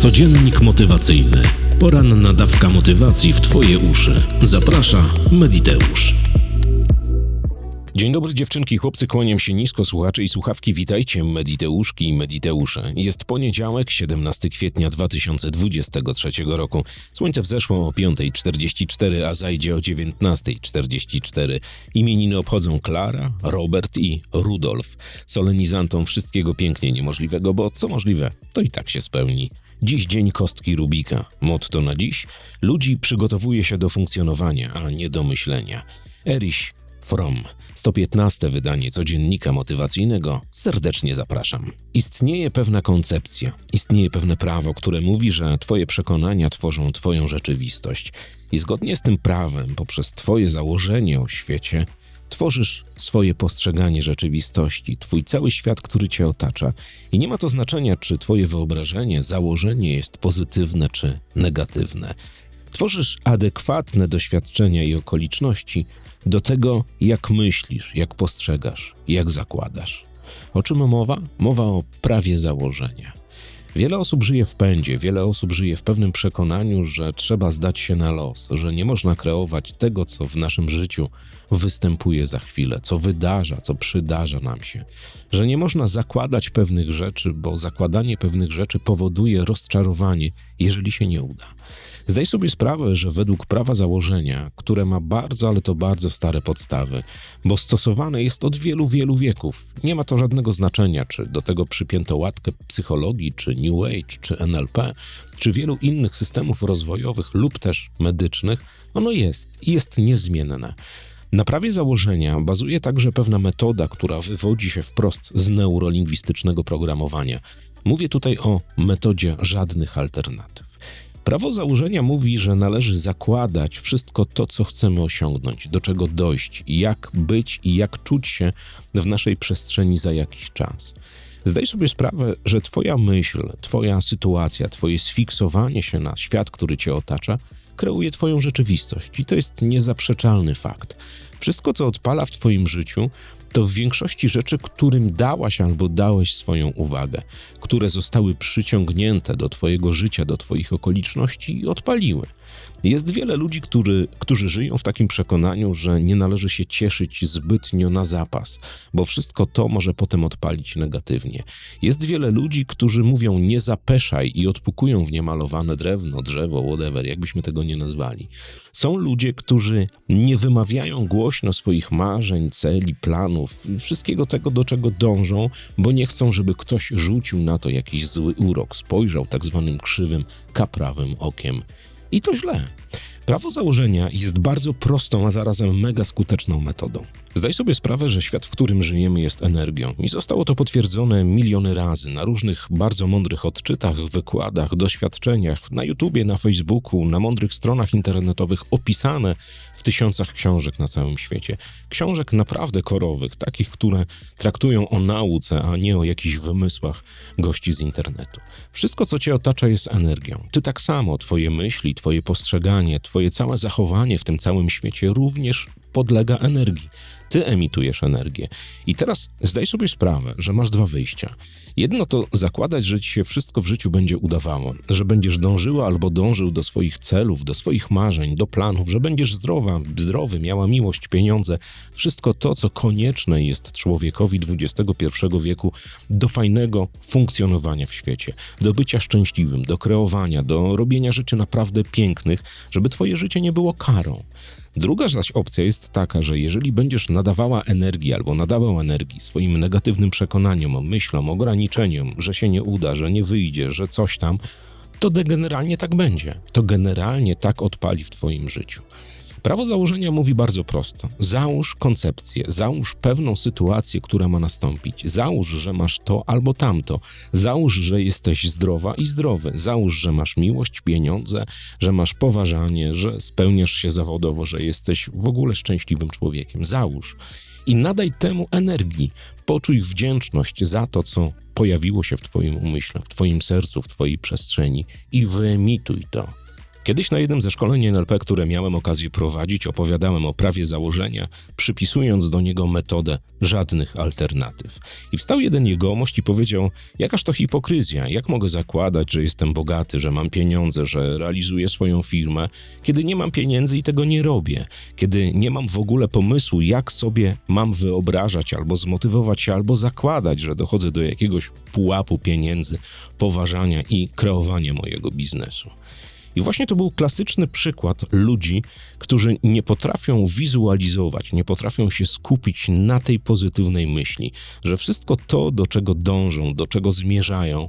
Codziennik motywacyjny. Poranna dawka motywacji w Twoje uszy. Zaprasza Mediteusz. Dzień dobry dziewczynki, chłopcy, kłaniam się nisko, słuchacze i słuchawki, witajcie Mediteuszki i Mediteusze. Jest poniedziałek, 17 kwietnia 2023 roku. Słońce wzeszło o 5.44, a zajdzie o 19.44. Imieniny obchodzą Klara, Robert i Rudolf. Solenizantom wszystkiego pięknie niemożliwego, bo co możliwe, to i tak się spełni. Dziś dzień kostki Rubika. Motto na dziś: ludzi przygotowuje się do funkcjonowania, a nie do myślenia. Erich Fromm. 115 wydanie codziennika motywacyjnego serdecznie zapraszam. Istnieje pewna koncepcja, istnieje pewne prawo, które mówi, że Twoje przekonania tworzą Twoją rzeczywistość. I zgodnie z tym prawem, poprzez Twoje założenie o świecie, tworzysz swoje postrzeganie rzeczywistości, Twój cały świat, który Cię otacza. I nie ma to znaczenia, czy Twoje wyobrażenie, założenie jest pozytywne czy negatywne. Tworzysz adekwatne doświadczenia i okoliczności do tego, jak myślisz, jak postrzegasz, jak zakładasz. O czym mowa? Mowa o prawie założenia. Wiele osób żyje w pędzie, wiele osób żyje w pewnym przekonaniu, że trzeba zdać się na los, że nie można kreować tego, co w naszym życiu występuje za chwilę, co wydarza, co przydarza nam się, że nie można zakładać pewnych rzeczy, bo zakładanie pewnych rzeczy powoduje rozczarowanie, jeżeli się nie uda. Zdaj sobie sprawę, że według prawa założenia, które ma bardzo, ale to bardzo stare podstawy, bo stosowane jest od wielu, wielu wieków, nie ma to żadnego znaczenia, czy do tego przypięto łatkę psychologii, czy New Age, czy NLP, czy wielu innych systemów rozwojowych lub też medycznych, ono jest i jest niezmienne. Na prawie założenia bazuje także pewna metoda, która wywodzi się wprost z neurolingwistycznego programowania. Mówię tutaj o metodzie żadnych alternatyw. Prawo założenia mówi, że należy zakładać wszystko to, co chcemy osiągnąć, do czego dojść, jak być i jak czuć się w naszej przestrzeni za jakiś czas. Zdaj sobie sprawę, że Twoja myśl, Twoja sytuacja, Twoje sfiksowanie się na świat, który Cię otacza, kreuje Twoją rzeczywistość i to jest niezaprzeczalny fakt. Wszystko, co odpala w Twoim życiu, to w większości rzeczy, którym dałaś albo dałeś swoją uwagę, które zostały przyciągnięte do Twojego życia, do Twoich okoliczności i odpaliły. Jest wiele ludzi, który, którzy żyją w takim przekonaniu, że nie należy się cieszyć zbytnio na zapas, bo wszystko to może potem odpalić negatywnie. Jest wiele ludzi, którzy mówią nie zapeszaj i odpukują w niemalowane drewno, drzewo, whatever, jakbyśmy tego nie nazwali. Są ludzie, którzy nie wymawiają głośno swoich marzeń, celi, planów, wszystkiego tego, do czego dążą, bo nie chcą, żeby ktoś rzucił na to jakiś zły urok, spojrzał tak zwanym krzywym, kaprawym okiem. I to źle. Prawo założenia jest bardzo prostą, a zarazem mega skuteczną metodą. Zdaj sobie sprawę, że świat, w którym żyjemy, jest energią i zostało to potwierdzone miliony razy na różnych bardzo mądrych odczytach, wykładach, doświadczeniach, na YouTubie, na Facebooku, na mądrych stronach internetowych, opisane w tysiącach książek na całym świecie. Książek naprawdę korowych, takich, które traktują o nauce, a nie o jakichś wymysłach gości z internetu. Wszystko, co cię otacza, jest energią. Ty tak samo, twoje myśli, twoje postrzeganie, twoje całe zachowanie w tym całym świecie również podlega energii. Ty emitujesz energię. I teraz zdaj sobie sprawę, że masz dwa wyjścia. Jedno to zakładać, że ci się wszystko w życiu będzie udawało, że będziesz dążyła albo dążył do swoich celów, do swoich marzeń, do planów, że będziesz zdrowa, zdrowy, miała miłość, pieniądze, wszystko to, co konieczne jest człowiekowi XXI wieku do fajnego funkcjonowania w świecie, do bycia szczęśliwym, do kreowania, do robienia rzeczy naprawdę pięknych, żeby twoje życie nie było karą. Druga zaś opcja jest taka, że jeżeli będziesz nadawała energii albo nadawał energii swoim negatywnym przekonaniom, myślom, ograniczeniom, że się nie uda, że nie wyjdzie, że coś tam, to generalnie tak będzie. To generalnie tak odpali w Twoim życiu. Prawo założenia mówi bardzo prosto. Załóż koncepcję, załóż pewną sytuację, która ma nastąpić. Załóż, że masz to albo tamto. Załóż, że jesteś zdrowa i zdrowy. Załóż, że masz miłość, pieniądze, że masz poważanie, że spełniasz się zawodowo, że jesteś w ogóle szczęśliwym człowiekiem. Załóż. I nadaj temu energii. Poczuj wdzięczność za to, co pojawiło się w Twoim umyśle, w Twoim sercu, w Twojej przestrzeni i wyemituj to. Kiedyś na jednym ze szkoleń NLP, które miałem okazję prowadzić, opowiadałem o prawie założenia, przypisując do niego metodę żadnych alternatyw. I wstał jeden jegomość i powiedział: Jakaż to hipokryzja, jak mogę zakładać, że jestem bogaty, że mam pieniądze, że realizuję swoją firmę, kiedy nie mam pieniędzy i tego nie robię, kiedy nie mam w ogóle pomysłu, jak sobie mam wyobrażać albo zmotywować się, albo zakładać, że dochodzę do jakiegoś pułapu pieniędzy, poważania i kreowania mojego biznesu. I właśnie to był klasyczny przykład ludzi, którzy nie potrafią wizualizować, nie potrafią się skupić na tej pozytywnej myśli, że wszystko to, do czego dążą, do czego zmierzają,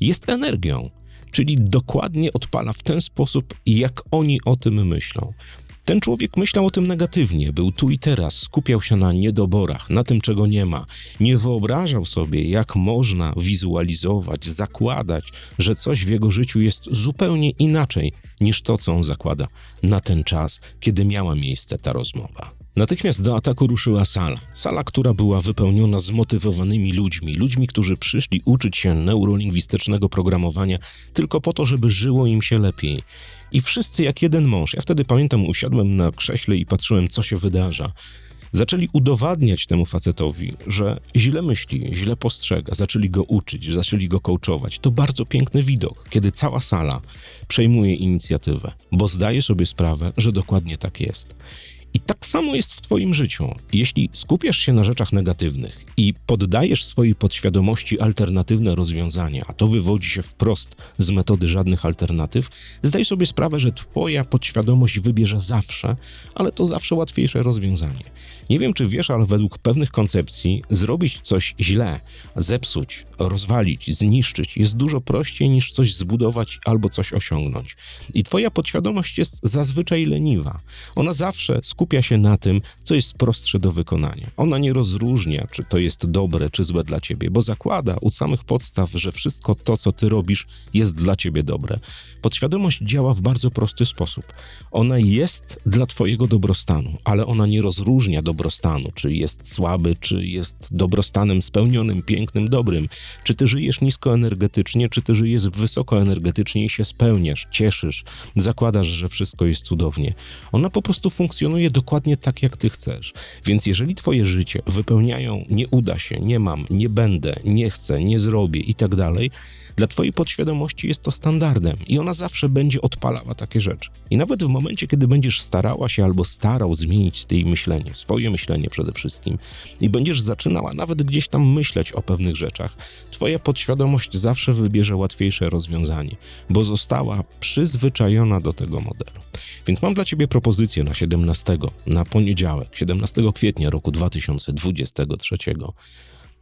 jest energią, czyli dokładnie odpala w ten sposób, jak oni o tym myślą. Ten człowiek myślał o tym negatywnie, był tu i teraz, skupiał się na niedoborach, na tym, czego nie ma. Nie wyobrażał sobie, jak można wizualizować, zakładać, że coś w jego życiu jest zupełnie inaczej niż to, co on zakłada na ten czas, kiedy miała miejsce ta rozmowa. Natychmiast do ataku ruszyła sala. Sala, która była wypełniona zmotywowanymi ludźmi, ludźmi, którzy przyszli uczyć się neurolingwistycznego programowania tylko po to, żeby żyło im się lepiej. I wszyscy jak jeden mąż. Ja wtedy pamiętam, usiadłem na krześle i patrzyłem, co się wydarza. Zaczęli udowadniać temu facetowi, że źle myśli, źle postrzega, zaczęli go uczyć, zaczęli go coachować. To bardzo piękny widok, kiedy cała sala przejmuje inicjatywę, bo zdaje sobie sprawę, że dokładnie tak jest. I tak samo jest w Twoim życiu. Jeśli skupiasz się na rzeczach negatywnych i poddajesz swojej podświadomości alternatywne rozwiązania, a to wywodzi się wprost z metody żadnych alternatyw, zdaj sobie sprawę, że Twoja podświadomość wybierze zawsze, ale to zawsze łatwiejsze rozwiązanie. Nie wiem, czy wiesz, ale według pewnych koncepcji zrobić coś źle, zepsuć, rozwalić, zniszczyć jest dużo prościej niż coś zbudować albo coś osiągnąć. I Twoja podświadomość jest zazwyczaj leniwa. Ona zawsze skupia się na tym, co jest prostsze do wykonania. Ona nie rozróżnia, czy to jest dobre, czy złe dla ciebie, bo zakłada u samych podstaw, że wszystko to, co ty robisz, jest dla ciebie dobre. Podświadomość działa w bardzo prosty sposób. Ona jest dla twojego dobrostanu, ale ona nie rozróżnia dobrostanu, czy jest słaby, czy jest dobrostanem spełnionym, pięknym, dobrym. Czy ty żyjesz niskoenergetycznie, czy ty żyjesz wysokoenergetycznie i się spełniasz, cieszysz, zakładasz, że wszystko jest cudownie. Ona po prostu funkcjonuje dokładnie tak, jak ty chcesz. Więc jeżeli twoje życie wypełniają nie uda się, nie mam, nie będę, nie chcę, nie zrobię i tak dalej, dla Twojej podświadomości jest to standardem i ona zawsze będzie odpalała takie rzeczy. I nawet w momencie, kiedy będziesz starała się albo starał zmienić tej myślenie, swoje myślenie przede wszystkim, i będziesz zaczynała nawet gdzieś tam myśleć o pewnych rzeczach, Twoja podświadomość zawsze wybierze łatwiejsze rozwiązanie, bo została przyzwyczajona do tego modelu. Więc mam dla Ciebie propozycję na 17, na poniedziałek, 17 kwietnia roku 2023.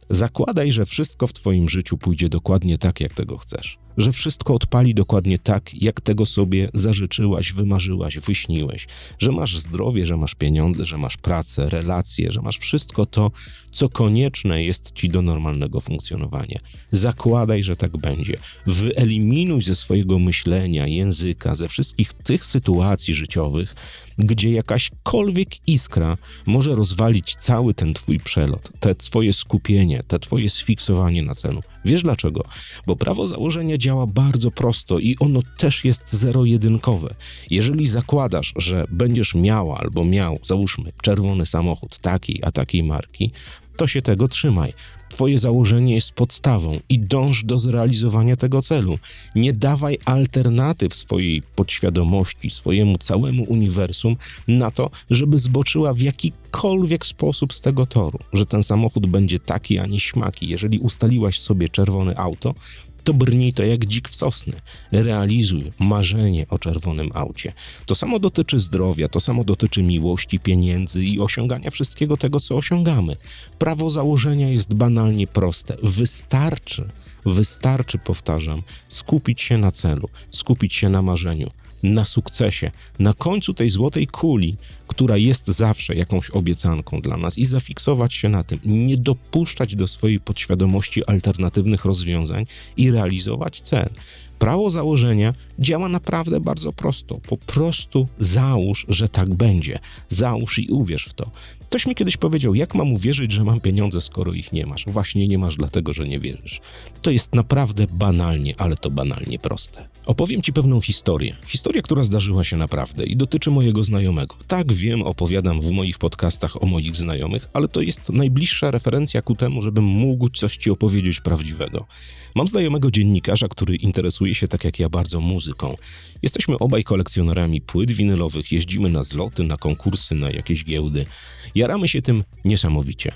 Zakładaj, że wszystko w Twoim życiu pójdzie dokładnie tak, jak tego chcesz że wszystko odpali dokładnie tak, jak tego sobie zażyczyłaś, wymarzyłaś, wyśniłeś, że masz zdrowie, że masz pieniądze, że masz pracę, relacje, że masz wszystko to, co konieczne jest ci do normalnego funkcjonowania. Zakładaj, że tak będzie. Wyeliminuj ze swojego myślenia, języka, ze wszystkich tych sytuacji życiowych, gdzie jakaśkolwiek iskra może rozwalić cały ten twój przelot, te twoje skupienie, te twoje sfiksowanie na celu. Wiesz dlaczego? Bo prawo założenia działa bardzo prosto i ono też jest zero-jedynkowe. Jeżeli zakładasz, że będziesz miała albo miał, załóżmy, czerwony samochód takiej a takiej marki, to się tego trzymaj. Twoje założenie jest podstawą i dąż do zrealizowania tego celu. Nie dawaj alternatyw swojej podświadomości, swojemu całemu uniwersum na to, żeby zboczyła w jakikolwiek sposób z tego toru, że ten samochód będzie taki, a nie śmaki. Jeżeli ustaliłaś sobie czerwone auto, to brnij to jak dzik w sosny. Realizuj marzenie o czerwonym aucie. To samo dotyczy zdrowia, to samo dotyczy miłości, pieniędzy i osiągania wszystkiego tego, co osiągamy. Prawo założenia jest banalnie proste. Wystarczy, wystarczy, powtarzam, skupić się na celu, skupić się na marzeniu na sukcesie, na końcu tej złotej kuli, która jest zawsze jakąś obiecanką dla nas i zafiksować się na tym, nie dopuszczać do swojej podświadomości alternatywnych rozwiązań i realizować cel. Prawo założenia działa naprawdę bardzo prosto. Po prostu załóż, że tak będzie. Załóż i uwierz w to. Ktoś mi kiedyś powiedział, jak mam uwierzyć, że mam pieniądze, skoro ich nie masz? Właśnie nie masz dlatego, że nie wierzysz. To jest naprawdę banalnie, ale to banalnie proste. Opowiem ci pewną historię. Historię, która zdarzyła się naprawdę i dotyczy mojego znajomego. Tak, wiem, opowiadam w moich podcastach o moich znajomych, ale to jest najbliższa referencja ku temu, żebym mógł coś ci opowiedzieć prawdziwego. Mam znajomego dziennikarza, który interesuje się tak jak ja bardzo muzyką. Jesteśmy obaj kolekcjonerami płyt winylowych, jeździmy na zloty, na konkursy, na jakieś giełdy. Jaramy się tym niesamowicie.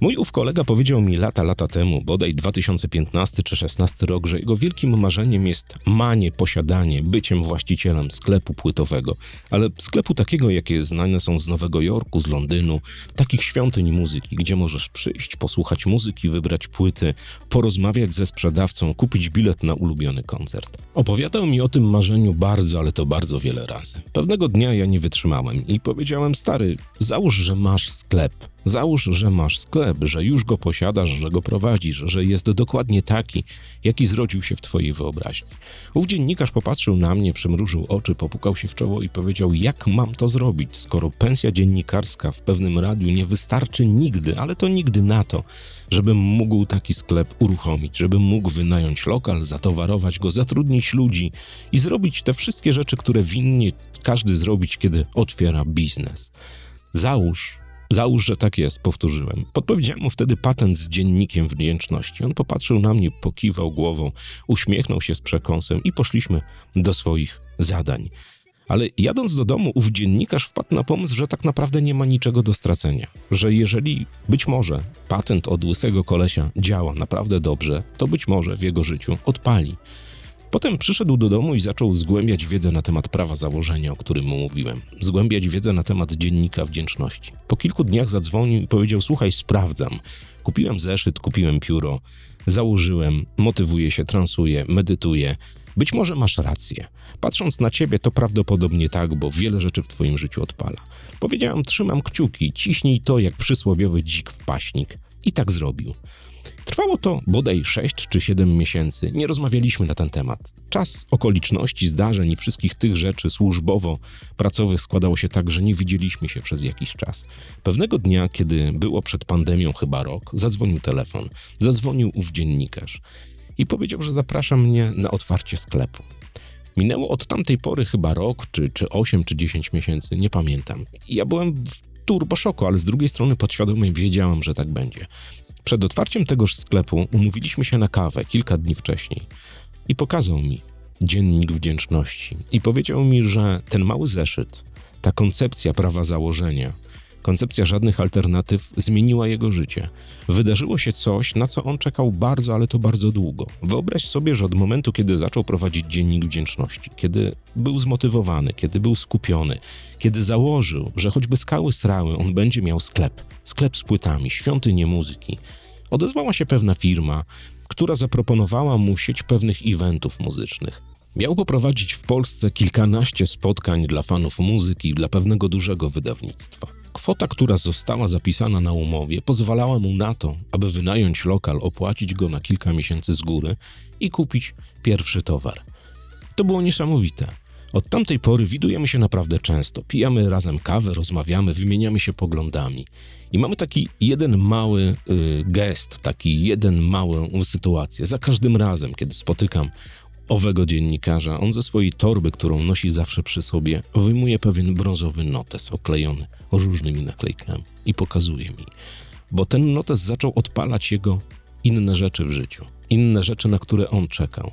Mój ów kolega powiedział mi lata, lata temu, bodaj 2015 czy 16 rok, że jego wielkim marzeniem jest manie, posiadanie, byciem właścicielem sklepu płytowego, ale sklepu takiego, jakie znane są z Nowego Jorku, z Londynu, takich świątyń muzyki, gdzie możesz przyjść, posłuchać muzyki, wybrać płyty, porozmawiać ze sprzedawcą, kupić bilet na ulubiony koncert. Opowiadał mi o tym marzeniu bardzo, ale to bardzo wiele razy. Pewnego dnia ja nie wytrzymałem i powiedziałem, stary, załóż, że masz sklep. Załóż, że masz sklep, że już go posiadasz, że go prowadzisz, że jest dokładnie taki, jaki zrodził się w twojej wyobraźni. Ów dziennikarz popatrzył na mnie, przymrużył oczy, popukał się w czoło i powiedział: Jak mam to zrobić, skoro pensja dziennikarska w pewnym radiu nie wystarczy nigdy, ale to nigdy na to, żebym mógł taki sklep uruchomić, żebym mógł wynająć lokal, zatowarować go, zatrudnić ludzi i zrobić te wszystkie rzeczy, które winnie każdy zrobić, kiedy otwiera biznes. Załóż, Załóż, że tak jest, powtórzyłem. Podpowiedziałem mu wtedy patent z dziennikiem wdzięczności. On popatrzył na mnie, pokiwał głową, uśmiechnął się z przekąsem i poszliśmy do swoich zadań. Ale jadąc do domu, ów dziennikarz wpadł na pomysł, że tak naprawdę nie ma niczego do stracenia. Że jeżeli być może patent od łysego kolesia działa naprawdę dobrze, to być może w jego życiu odpali. Potem przyszedł do domu i zaczął zgłębiać wiedzę na temat prawa założenia, o którym mu mówiłem. Zgłębiać wiedzę na temat dziennika wdzięczności. Po kilku dniach zadzwonił i powiedział: Słuchaj, sprawdzam. Kupiłem zeszyt, kupiłem pióro, założyłem, motywuję się, transuję, medytuję. Być może masz rację. Patrząc na ciebie, to prawdopodobnie tak, bo wiele rzeczy w twoim życiu odpala. Powiedziałem: Trzymam kciuki, ciśnij to jak przysłowiowy dzik w paśnik. I tak zrobił. Trwało to bodaj 6 czy 7 miesięcy. Nie rozmawialiśmy na ten temat. Czas okoliczności, zdarzeń i wszystkich tych rzeczy służbowo-pracowych składało się tak, że nie widzieliśmy się przez jakiś czas. Pewnego dnia, kiedy było przed pandemią chyba rok, zadzwonił telefon. Zadzwonił ów dziennikarz i powiedział, że zaprasza mnie na otwarcie sklepu. Minęło od tamtej pory chyba rok, czy, czy 8, czy 10 miesięcy, nie pamiętam. Ja byłem w turboszoku, ale z drugiej strony podświadomie wiedziałem, że tak będzie. Przed otwarciem tegoż sklepu umówiliśmy się na kawę kilka dni wcześniej i pokazał mi dziennik wdzięczności i powiedział mi, że ten mały zeszyt, ta koncepcja prawa założenia, koncepcja żadnych alternatyw zmieniła jego życie. Wydarzyło się coś, na co on czekał bardzo, ale to bardzo długo. Wyobraź sobie, że od momentu, kiedy zaczął prowadzić dziennik wdzięczności, kiedy był zmotywowany, kiedy był skupiony, kiedy założył, że choćby skały srały, on będzie miał sklep, sklep z płytami, świątynię muzyki, odezwała się pewna firma, która zaproponowała mu sieć pewnych eventów muzycznych. Miał poprowadzić w Polsce kilkanaście spotkań dla fanów muzyki dla pewnego dużego wydawnictwa. Kwota, która została zapisana na umowie, pozwalała mu na to, aby wynająć lokal, opłacić go na kilka miesięcy z góry i kupić pierwszy towar. To było niesamowite. Od tamtej pory widujemy się naprawdę często. Pijamy razem kawę, rozmawiamy, wymieniamy się poglądami. I mamy taki jeden mały y, gest, taki jeden małą sytuację. Za każdym razem, kiedy spotykam owego dziennikarza, on ze swojej torby, którą nosi zawsze przy sobie, wyjmuje pewien brązowy notes oklejony różnymi naklejkami i pokazuje mi. Bo ten notes zaczął odpalać jego inne rzeczy w życiu, inne rzeczy, na które on czekał.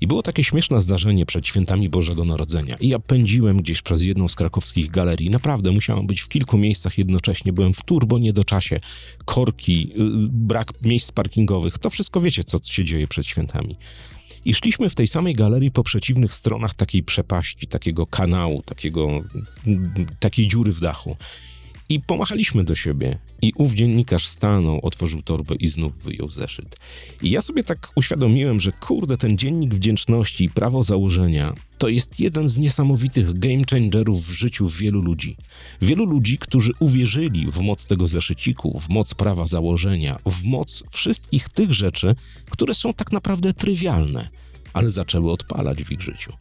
I było takie śmieszne zdarzenie przed świętami Bożego Narodzenia. I ja pędziłem gdzieś przez jedną z krakowskich galerii. Naprawdę musiałem być w kilku miejscach jednocześnie. Byłem w turbo niedoczasie. Korki, yy, brak miejsc parkingowych. To wszystko wiecie, co się dzieje przed świętami. I szliśmy w tej samej galerii po przeciwnych stronach takiej przepaści, takiego kanału, takiego, takiej dziury w dachu. I pomachaliśmy do siebie. I ów dziennikarz stanął, otworzył torbę i znów wyjął zeszyt. I ja sobie tak uświadomiłem, że kurde, ten dziennik wdzięczności i prawo założenia to jest jeden z niesamowitych game changerów w życiu wielu ludzi. Wielu ludzi, którzy uwierzyli w moc tego zeszyciku, w moc prawa założenia, w moc wszystkich tych rzeczy, które są tak naprawdę trywialne ale zaczęły odpalać w ich życiu.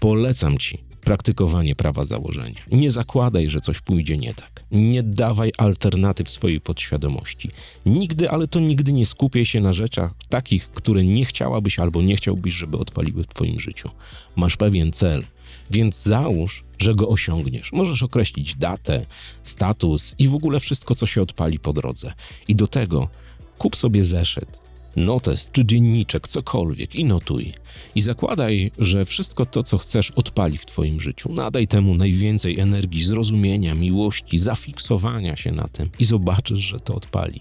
Polecam ci praktykowanie prawa założenia. Nie zakładaj, że coś pójdzie nie tak. Nie dawaj alternatyw swojej podświadomości. Nigdy, ale to nigdy nie skupiaj się na rzeczach takich, które nie chciałabyś albo nie chciałbyś, żeby odpaliły w twoim życiu. Masz pewien cel, więc załóż, że go osiągniesz. Możesz określić datę, status i w ogóle wszystko, co się odpali po drodze. I do tego kup sobie zeszyt, notes czy dzienniczek, cokolwiek i notuj. I zakładaj, że wszystko to, co chcesz, odpali w Twoim życiu. Nadaj temu najwięcej energii, zrozumienia, miłości, zafiksowania się na tym i zobaczysz, że to odpali.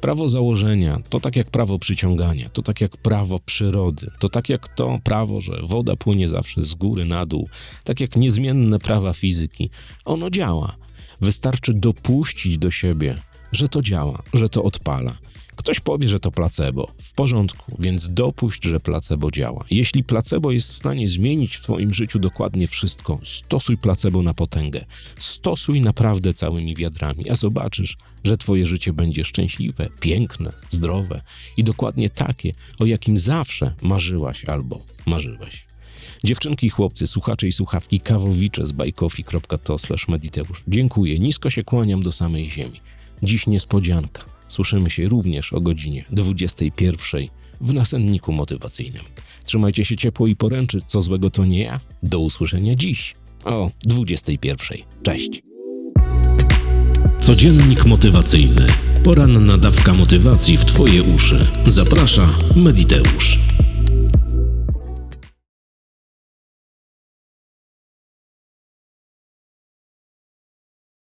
Prawo założenia to tak jak prawo przyciągania, to tak jak prawo przyrody, to tak jak to prawo, że woda płynie zawsze z góry na dół, tak jak niezmienne prawa fizyki. Ono działa. Wystarczy dopuścić do siebie, że to działa, że to odpala. Ktoś powie, że to placebo. W porządku, więc dopuść, że placebo działa. Jeśli placebo jest w stanie zmienić w Twoim życiu dokładnie wszystko, stosuj placebo na potęgę. Stosuj naprawdę całymi wiadrami, a zobaczysz, że Twoje życie będzie szczęśliwe, piękne, zdrowe i dokładnie takie, o jakim zawsze marzyłaś albo marzyłeś. Dziewczynki i chłopcy, słuchacze i słuchawki, kawowicze z bajkofi.to mediteusz. Dziękuję, nisko się kłaniam do samej ziemi. Dziś niespodzianka. Słyszymy się również o godzinie 21 w nasenniku motywacyjnym. Trzymajcie się ciepło i poręczy, co złego to nie ja. Do usłyszenia dziś o 21. Cześć. Codziennik motywacyjny. Poranna dawka motywacji w Twoje uszy. Zaprasza Mediteusz.